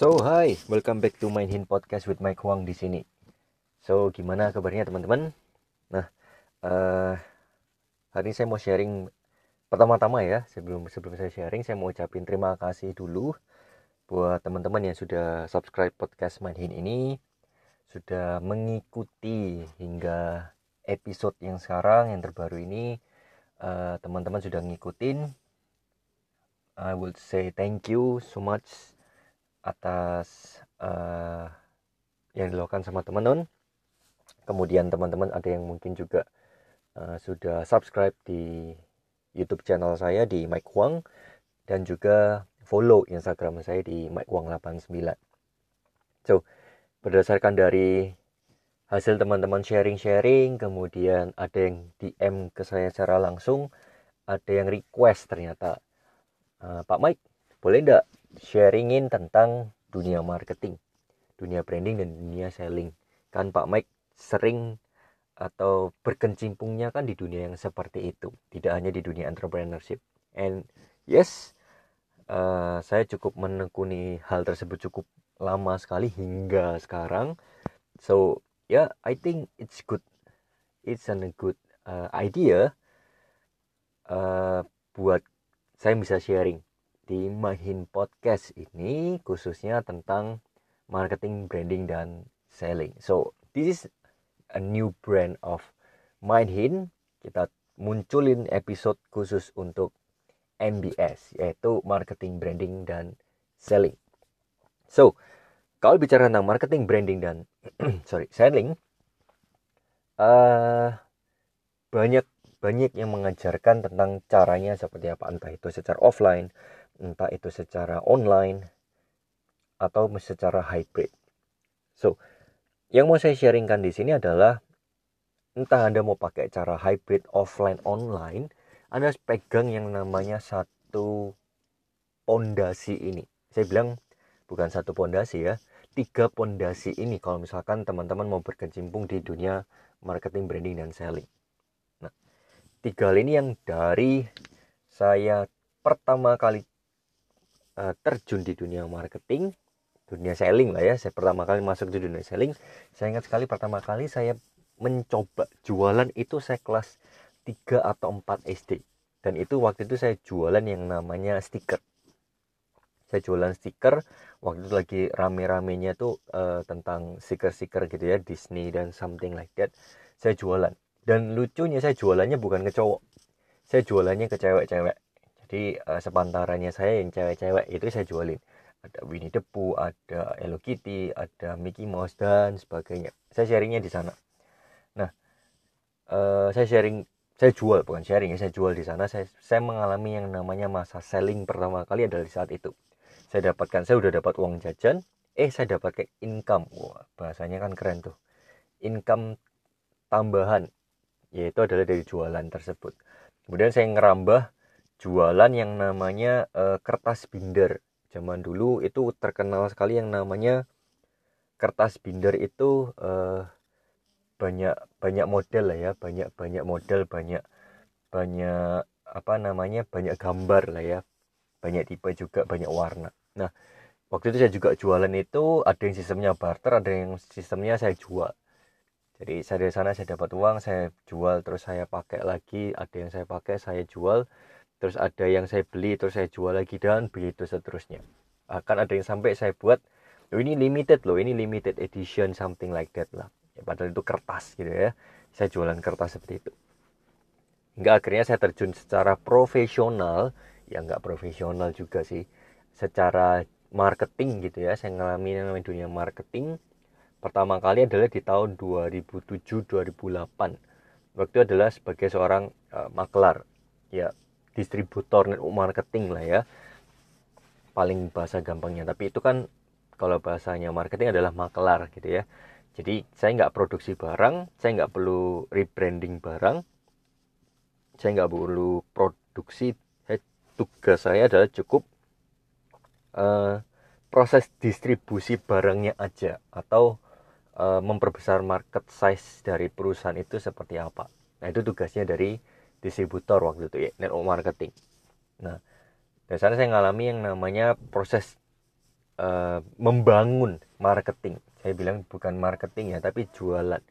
So hi, welcome back to Main Hin Podcast with Mike Huang di sini. So gimana kabarnya teman-teman? Nah, uh, hari ini saya mau sharing pertama-tama ya sebelum sebelum saya sharing saya mau ucapin terima kasih dulu buat teman-teman yang sudah subscribe podcast Main Hin ini sudah mengikuti hingga episode yang sekarang yang terbaru ini uh, teman-teman sudah ngikutin I would say thank you so much atas uh, yang dilakukan sama teman-teman. Kemudian teman-teman ada yang mungkin juga uh, sudah subscribe di YouTube channel saya di Mike Wang dan juga follow Instagram saya di Mike Wang 89 so berdasarkan dari hasil teman-teman sharing-sharing kemudian ada yang DM ke saya secara langsung ada yang request ternyata uh, Pak Mike boleh enggak sharingin tentang dunia marketing, dunia branding dan dunia selling. Kan Pak Mike sering atau berkecimpungnya kan di dunia yang seperti itu, tidak hanya di dunia entrepreneurship. And yes, uh, saya cukup menekuni hal tersebut cukup lama sekali hingga sekarang. So yeah, I think it's good. It's a good uh, idea uh, buat saya bisa sharing di Mahin Podcast ini khususnya tentang marketing, branding, dan selling. So, this is a new brand of Mahin. Kita munculin episode khusus untuk MBS, yaitu marketing, branding, dan selling. So, kalau bicara tentang marketing, branding, dan sorry selling, uh, banyak banyak yang mengajarkan tentang caranya seperti apa entah itu secara offline entah itu secara online atau secara hybrid. So, yang mau saya sharingkan di sini adalah entah Anda mau pakai cara hybrid offline online, Anda harus pegang yang namanya satu pondasi ini. Saya bilang bukan satu pondasi ya, tiga pondasi ini kalau misalkan teman-teman mau berkecimpung di dunia marketing, branding, dan selling. Nah, tiga hal ini yang dari saya pertama kali uh, terjun di dunia marketing dunia selling lah ya. Saya pertama kali masuk di dunia selling. Saya ingat sekali pertama kali saya mencoba jualan itu saya kelas 3 atau 4 SD dan itu waktu itu saya jualan yang namanya stiker. Saya jualan stiker waktu itu lagi rame-ramenya tuh uh, tentang stiker-stiker gitu ya Disney dan something like that. Saya jualan. Dan lucunya saya jualannya bukan ke cowok. Saya jualannya ke cewek-cewek jadi uh, sepantarannya saya yang cewek-cewek itu saya jualin. Ada Winnie the Pooh ada Hello Kitty ada Mickey Mouse dan sebagainya. Saya sharingnya di sana. Nah uh, saya sharing saya jual bukan sharing ya saya jual di sana. Saya saya mengalami yang namanya masa selling pertama kali adalah di saat itu. Saya dapatkan saya udah dapat uang jajan eh saya dapat kayak income. Wah bahasanya kan keren tuh. Income tambahan yaitu adalah dari jualan tersebut. Kemudian saya ngerambah jualan yang namanya uh, kertas binder. Zaman dulu itu terkenal sekali yang namanya kertas binder itu uh, banyak banyak model lah ya, banyak banyak model, banyak banyak apa namanya banyak gambar lah ya, banyak tipe juga, banyak warna. Nah waktu itu saya juga jualan itu ada yang sistemnya barter, ada yang sistemnya saya jual. Jadi saya dari sana saya dapat uang, saya jual terus saya pakai lagi, ada yang saya pakai saya jual terus ada yang saya beli terus saya jual lagi dan begitu seterusnya. Akan ada yang sampai saya buat oh ini limited loh ini limited edition something like that lah. Ya, padahal itu kertas gitu ya. Saya jualan kertas seperti itu. Hingga akhirnya saya terjun secara profesional ya nggak profesional juga sih secara marketing gitu ya. Saya ngalami yang namanya dunia marketing. Pertama kali adalah di tahun 2007-2008 waktu itu adalah sebagai seorang uh, maklar. Ya distributor network marketing lah ya. Paling bahasa gampangnya. Tapi itu kan kalau bahasanya marketing adalah makelar gitu ya. Jadi saya nggak produksi barang saya nggak perlu rebranding barang saya nggak perlu produksi. Saya, tugas saya adalah cukup uh, proses distribusi barangnya aja atau uh, memperbesar market size dari perusahaan itu seperti apa. Nah itu tugasnya dari distributor waktu itu ya network marketing. Nah dari sana saya ngalami yang namanya proses uh, membangun marketing. Saya bilang bukan marketing ya tapi jualan.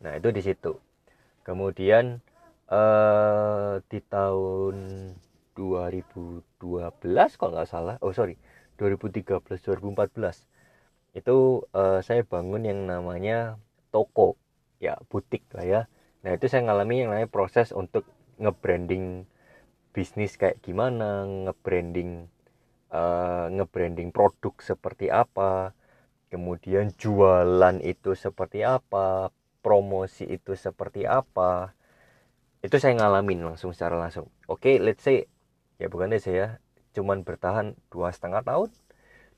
Nah itu di situ. Kemudian uh, di tahun 2012 kalau nggak salah oh sorry 2013 2014 itu uh, saya bangun yang namanya toko ya butik lah ya. Nah itu saya ngalami yang namanya proses untuk nge-branding bisnis kayak gimana nge-branding uh, nge-branding produk seperti apa kemudian jualan itu seperti apa promosi itu seperti apa itu saya ngalamin langsung secara langsung. Oke okay, let's say ya bukan saya cuman bertahan dua setengah tahun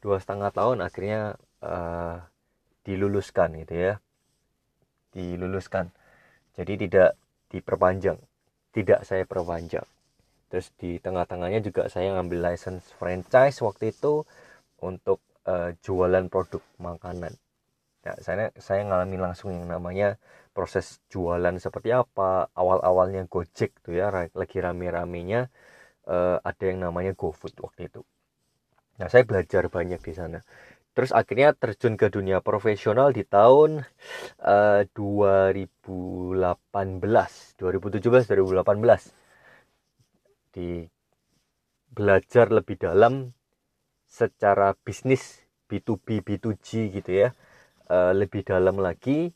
dua setengah tahun akhirnya uh, diluluskan gitu ya diluluskan. Jadi tidak diperpanjang tidak saya perpanjang. Terus di tengah-tengahnya juga saya ngambil license franchise waktu itu untuk uh, jualan produk makanan. Ya saya saya ngalami langsung yang namanya proses jualan seperti apa awal-awalnya Gojek tuh ya lagi rame-ramenya uh, ada yang namanya GoFood waktu itu. Nah saya belajar banyak di sana terus akhirnya terjun ke dunia profesional di tahun uh, 2018 2017 2018 di belajar lebih dalam secara bisnis B2B B2G gitu ya. Uh, lebih dalam lagi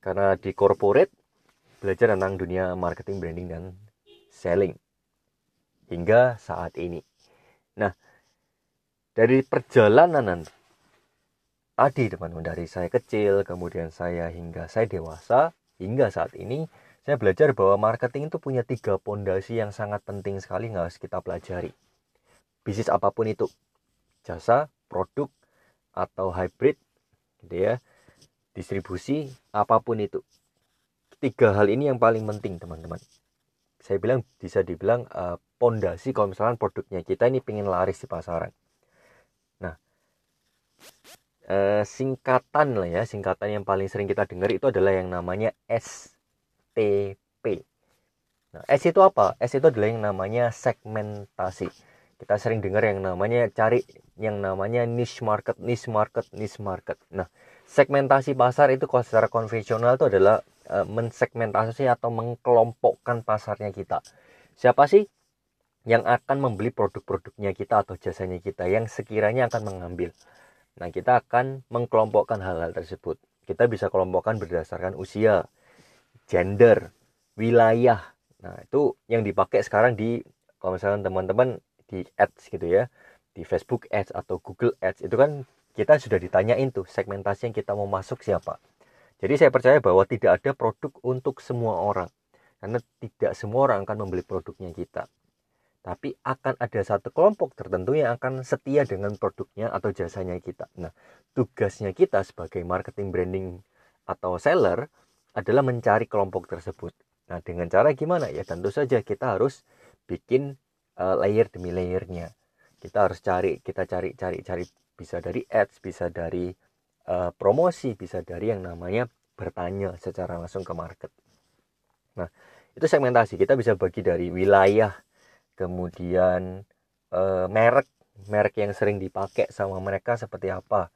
karena di corporate belajar tentang dunia marketing branding dan selling hingga saat ini. Nah dari perjalanan tadi teman-teman dari saya kecil kemudian saya hingga saya dewasa hingga saat ini saya belajar bahwa marketing itu punya tiga pondasi yang sangat penting sekali nggak harus kita pelajari. Bisnis apa pun itu, jasa, produk, atau hybrid, gitu ya, distribusi, apa pun itu. Tiga hal ini yang paling penting teman-teman. Saya bilang bisa dibilang uh, pondasi kalau misalnya produknya kita ini pengen laris di pasaran. Uh, singkatan lah ya, singkatan yang paling sering kita dengar itu adalah yang namanya STP. Nah, S itu apa? S itu adalah yang namanya segmentasi. Kita sering dengar yang namanya cari yang namanya niche market, niche market, niche market. Nah, segmentasi pasar itu kalau secara konvensional itu adalah e, mensegmentasi atau mengkelompokkan pasarnya kita. Siapa sih yang akan membeli produk-produknya kita atau jasanya kita yang sekiranya akan mengambil? Nah, kita akan mengkelompokkan hal-hal tersebut. Kita bisa kelompokkan berdasarkan usia, gender, wilayah. Nah, itu yang dipakai sekarang di kalau misalnya teman-teman di ads gitu ya, di Facebook ads atau Google ads itu kan kita sudah ditanyain tuh segmentasi yang kita mau masuk siapa. Jadi saya percaya bahwa tidak ada produk untuk semua orang. Karena tidak semua orang akan membeli produknya kita. Tapi akan ada satu kelompok tertentu yang akan setia dengan produknya atau jasanya kita. Nah, tugasnya kita sebagai marketing branding atau seller adalah mencari kelompok tersebut. Nah, dengan cara gimana ya? Tentu saja kita harus bikin uh, layer demi layernya. Kita harus cari, kita cari, cari, cari bisa dari ads, bisa dari uh, promosi, bisa dari yang namanya bertanya secara langsung ke market. Nah, itu segmentasi. Kita bisa bagi dari wilayah, kemudian uh, merek, merek yang sering dipakai sama mereka seperti apa,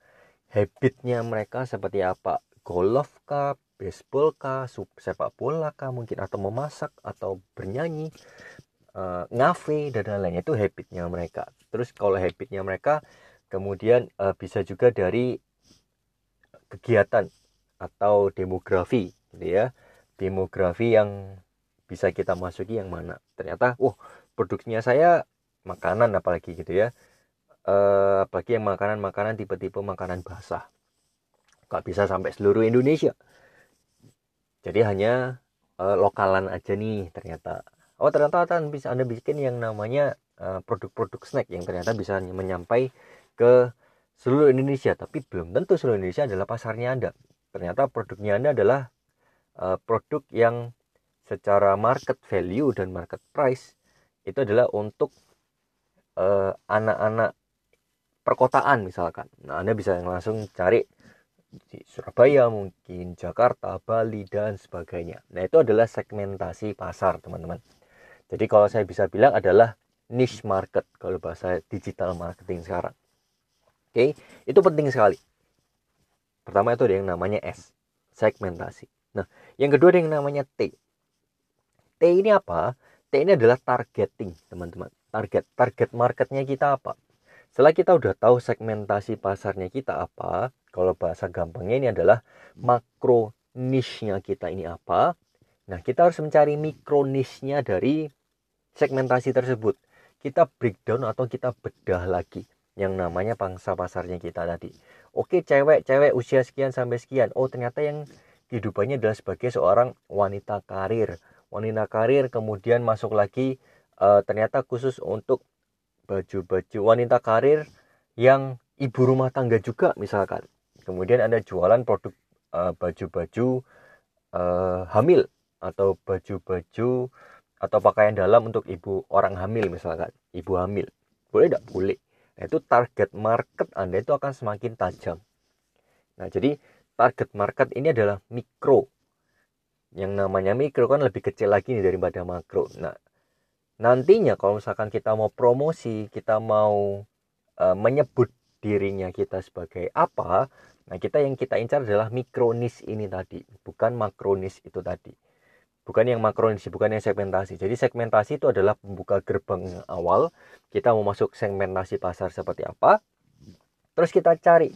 habitnya mereka seperti apa, golf cup, baseball kah, sepak bola kah mungkin atau memasak atau bernyanyi, uh, ngafe dan lain-lainnya itu habitnya mereka. Terus kalau habitnya mereka kemudian uh, bisa juga dari kegiatan atau demografi gitu ya. Demografi yang bisa kita masuki yang mana. Ternyata wah produksinya saya makanan apalagi gitu ya. Uh, apalagi yang makanan-makanan tipe-tipe makanan basah. Gak bisa sampai seluruh Indonesia jadi hanya uh, lokalan aja nih ternyata oh ternyata kan bisa anda bikin yang namanya eh, produk-produk snack yang ternyata bisa menyampai ke seluruh Indonesia tapi belum tentu seluruh Indonesia adalah pasarnya anda ternyata produknya anda adalah uh, produk yang secara market value dan market price itu adalah untuk anak-anak uh, perkotaan misalkan nah anda bisa langsung cari di Surabaya mungkin Jakarta Bali dan sebagainya nah itu adalah segmentasi pasar teman-teman jadi kalau saya bisa bilang adalah niche market kalau bahasa digital marketing sekarang Oke, itu penting sekali. Pertama itu ada yang namanya S, segmentasi. Nah, yang kedua ada yang namanya T. T ini apa? T ini adalah targeting, teman-teman. Target, target marketnya kita apa? Setelah kita udah tahu segmentasi pasarnya kita apa, kalau bahasa gampangnya ini adalah makro niche-nya kita ini apa. Nah, kita harus mencari mikro niche-nya dari segmentasi tersebut. Kita breakdown atau kita bedah lagi yang namanya pangsa pasarnya kita tadi. Oke, cewek-cewek usia sekian sampai sekian. Oh, ternyata yang kehidupannya adalah sebagai seorang wanita karir. Wanita karir kemudian masuk lagi uh, ternyata khusus untuk baju-baju wanita karir yang ibu rumah tangga juga misalkan. Kemudian ada jualan produk uh, baju-baju uh, hamil atau baju-baju atau pakaian dalam untuk ibu orang hamil misalkan, ibu hamil. Boleh tidak? Boleh. Nah, itu target market Anda itu akan semakin tajam. Nah, jadi target market ini adalah mikro. Yang namanya mikro kan lebih kecil lagi nih daripada makro. Nah, nantinya kalau misalkan kita mau promosi, kita mau uh, menyebut dirinya kita sebagai apa, nah kita yang kita incar adalah mikronis ini tadi, bukan makronis itu tadi. Bukan yang makronis bukan yang segmentasi. Jadi segmentasi itu adalah pembuka gerbang awal. Kita mau masuk segmentasi pasar seperti apa terus kita cari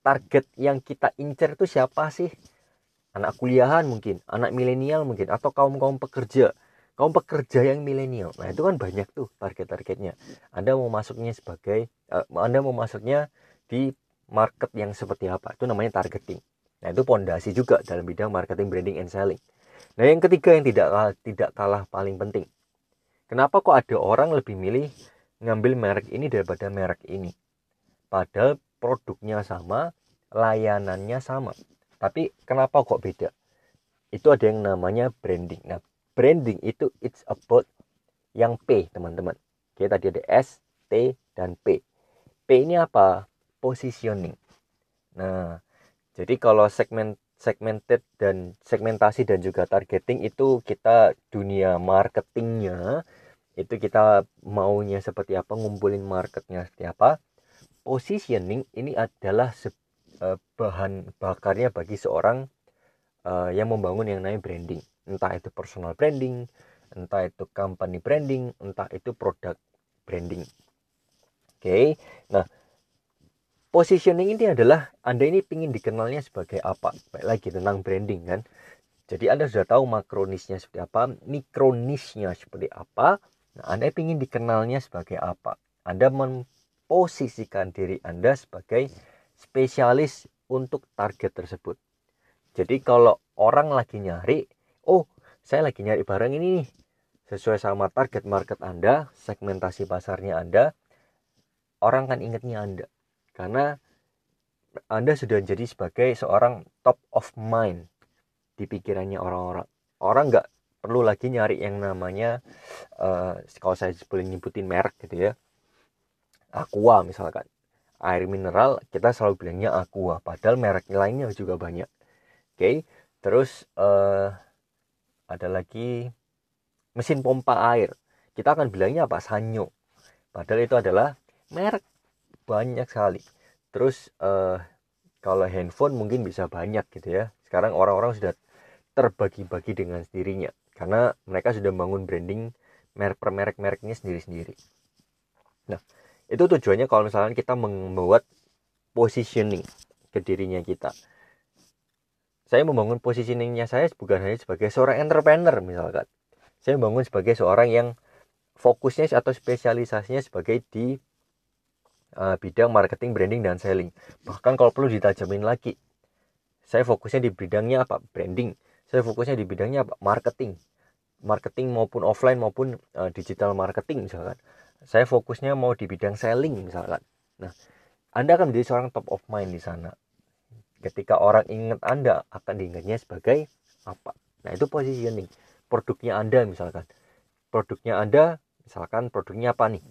target yang kita incer itu siapa sih anak kuliahan mungkin anak milenial mungkin atau kaum kaum pekerja kaum pekerja yang milenial nah itu kan banyak tuh target-targetnya anda mau masuknya sebagai uh, anda mau masuknya di market yang seperti apa itu namanya targeting nah itu pondasi juga dalam bidang marketing branding and selling Nah, yang ketiga yang tidak tidak kalah paling penting. Kenapa kok ada orang lebih milih ngambil merek ini daripada merek ini? Padahal produknya sama, layanannya sama. Tapi kenapa kok beda? Itu ada yang namanya branding. Nah, branding itu it's about yang P, teman-teman. Oke, tadi ada S, T, dan P. P ini apa? Positioning. Nah, jadi kalau segmen segmented dan segmentasi dan juga targeting itu kita dunia marketingnya itu kita maunya seperti apa ngumpulin marketnya seperti apa positioning ini adalah uh, bahan bakarnya bagi seorang uh, yang membangun yang namanya branding entah itu personal branding entah itu company branding entah itu produk branding oke okay? nah positioning ini adalah Anda ini ingin dikenalnya sebagai apa? Baik lagi tentang branding kan. Jadi Anda sudah tahu makronisnya seperti apa, mikronisnya seperti apa. Nah, Anda ingin dikenalnya sebagai apa? Anda memposisikan diri Anda sebagai spesialis untuk target tersebut. Jadi kalau orang lagi nyari, oh saya lagi nyari barang ini nih, sesuai sama target market Anda, segmentasi pasarnya Anda, orang kan ingatnya Anda karena Anda sudah jadi sebagai seorang top of mind di pikirannya orang-orang. Orang nggak perlu lagi nyari yang namanya uh, kalau saya boleh nyebutin merek gitu ya. Aqua misalkan. Air mineral kita selalu bilangnya Aqua, padahal merek lainnya juga banyak. Oke, okay? terus uh, ada lagi mesin pompa air. Kita akan bilangnya apa? Sanyo. Padahal itu adalah merek banyak sekali terus uh, kalau handphone mungkin bisa banyak gitu ya sekarang orang-orang sudah terbagi-bagi dengan sendirinya karena mereka sudah bangun branding merek per merek mereknya sendiri-sendiri nah itu tujuannya kalau misalnya kita membuat positioning ke dirinya kita saya membangun positioningnya saya bukan hanya sebagai seorang entrepreneur misalkan saya membangun sebagai seorang yang fokusnya atau spesialisasinya sebagai di uh, bidang marketing, branding, dan selling. Bahkan kalau perlu ditajamin lagi, saya fokusnya di bidangnya apa? Branding. Saya fokusnya di bidangnya apa? Marketing. Marketing maupun offline maupun uh, digital marketing misalkan. Saya fokusnya mau di bidang selling misalkan. Nah, Anda akan menjadi seorang top of mind di sana. Ketika orang ingat Anda akan diingatnya sebagai apa? Nah, itu positioning. Produknya Anda misalkan. Produknya Anda misalkan produknya apa nih?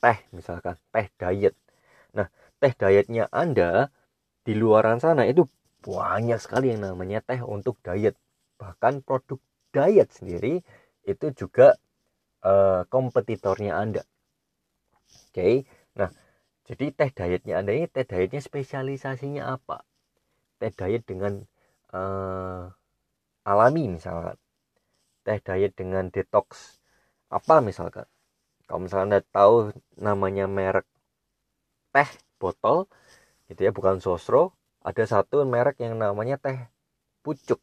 teh misalkan teh diet nah teh dietnya anda di luaran sana itu banyak sekali yang namanya teh untuk diet bahkan produk diet sendiri itu juga uh, kompetitornya anda oke okay? nah jadi teh dietnya anda ini teh dietnya spesialisasinya apa? Teh diet dengan uh, alami misalkan. Teh diet dengan detox apa misalkan? Kalau misalkan anda tahu namanya merek teh botol gitu ya bukan sosro ada satu merek yang namanya teh pucuk.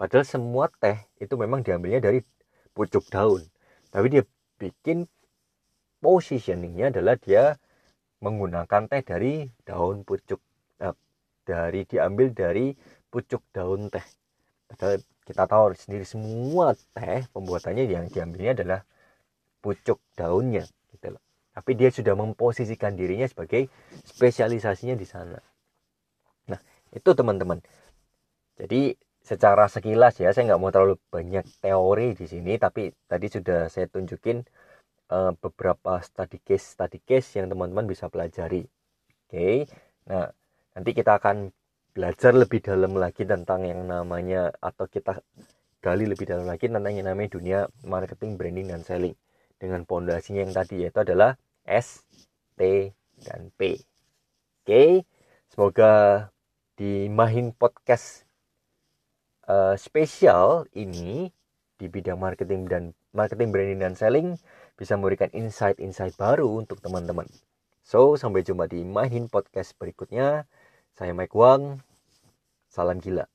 Padahal semua teh itu memang diambilnya dari pucuk daun. Tapi dia bikin positioningnya adalah dia menggunakan teh dari daun pucuk nah, dari diambil dari pucuk daun teh. Padahal kita tahu sendiri semua teh pembuatannya yang diambilnya adalah pucuk daunnya gitu loh. Tapi dia sudah memposisikan dirinya sebagai spesialisasinya di sana. Nah itu teman-teman. Jadi secara sekilas ya saya nggak mau terlalu banyak teori di sini tapi tadi sudah saya tunjukin uh, beberapa study case study case yang teman-teman bisa pelajari oke okay? nah nanti kita akan belajar lebih dalam lagi tentang yang namanya atau kita gali lebih dalam lagi tentang yang namanya dunia marketing branding dan selling dengan pondasinya yang tadi yaitu adalah S, T, dan P. Oke, semoga di Mahin Podcast uh, spesial ini di bidang marketing dan marketing branding dan selling bisa memberikan insight-insight baru untuk teman-teman. So, sampai jumpa di Mahin Podcast berikutnya. Saya Mike Wang. Salam gila.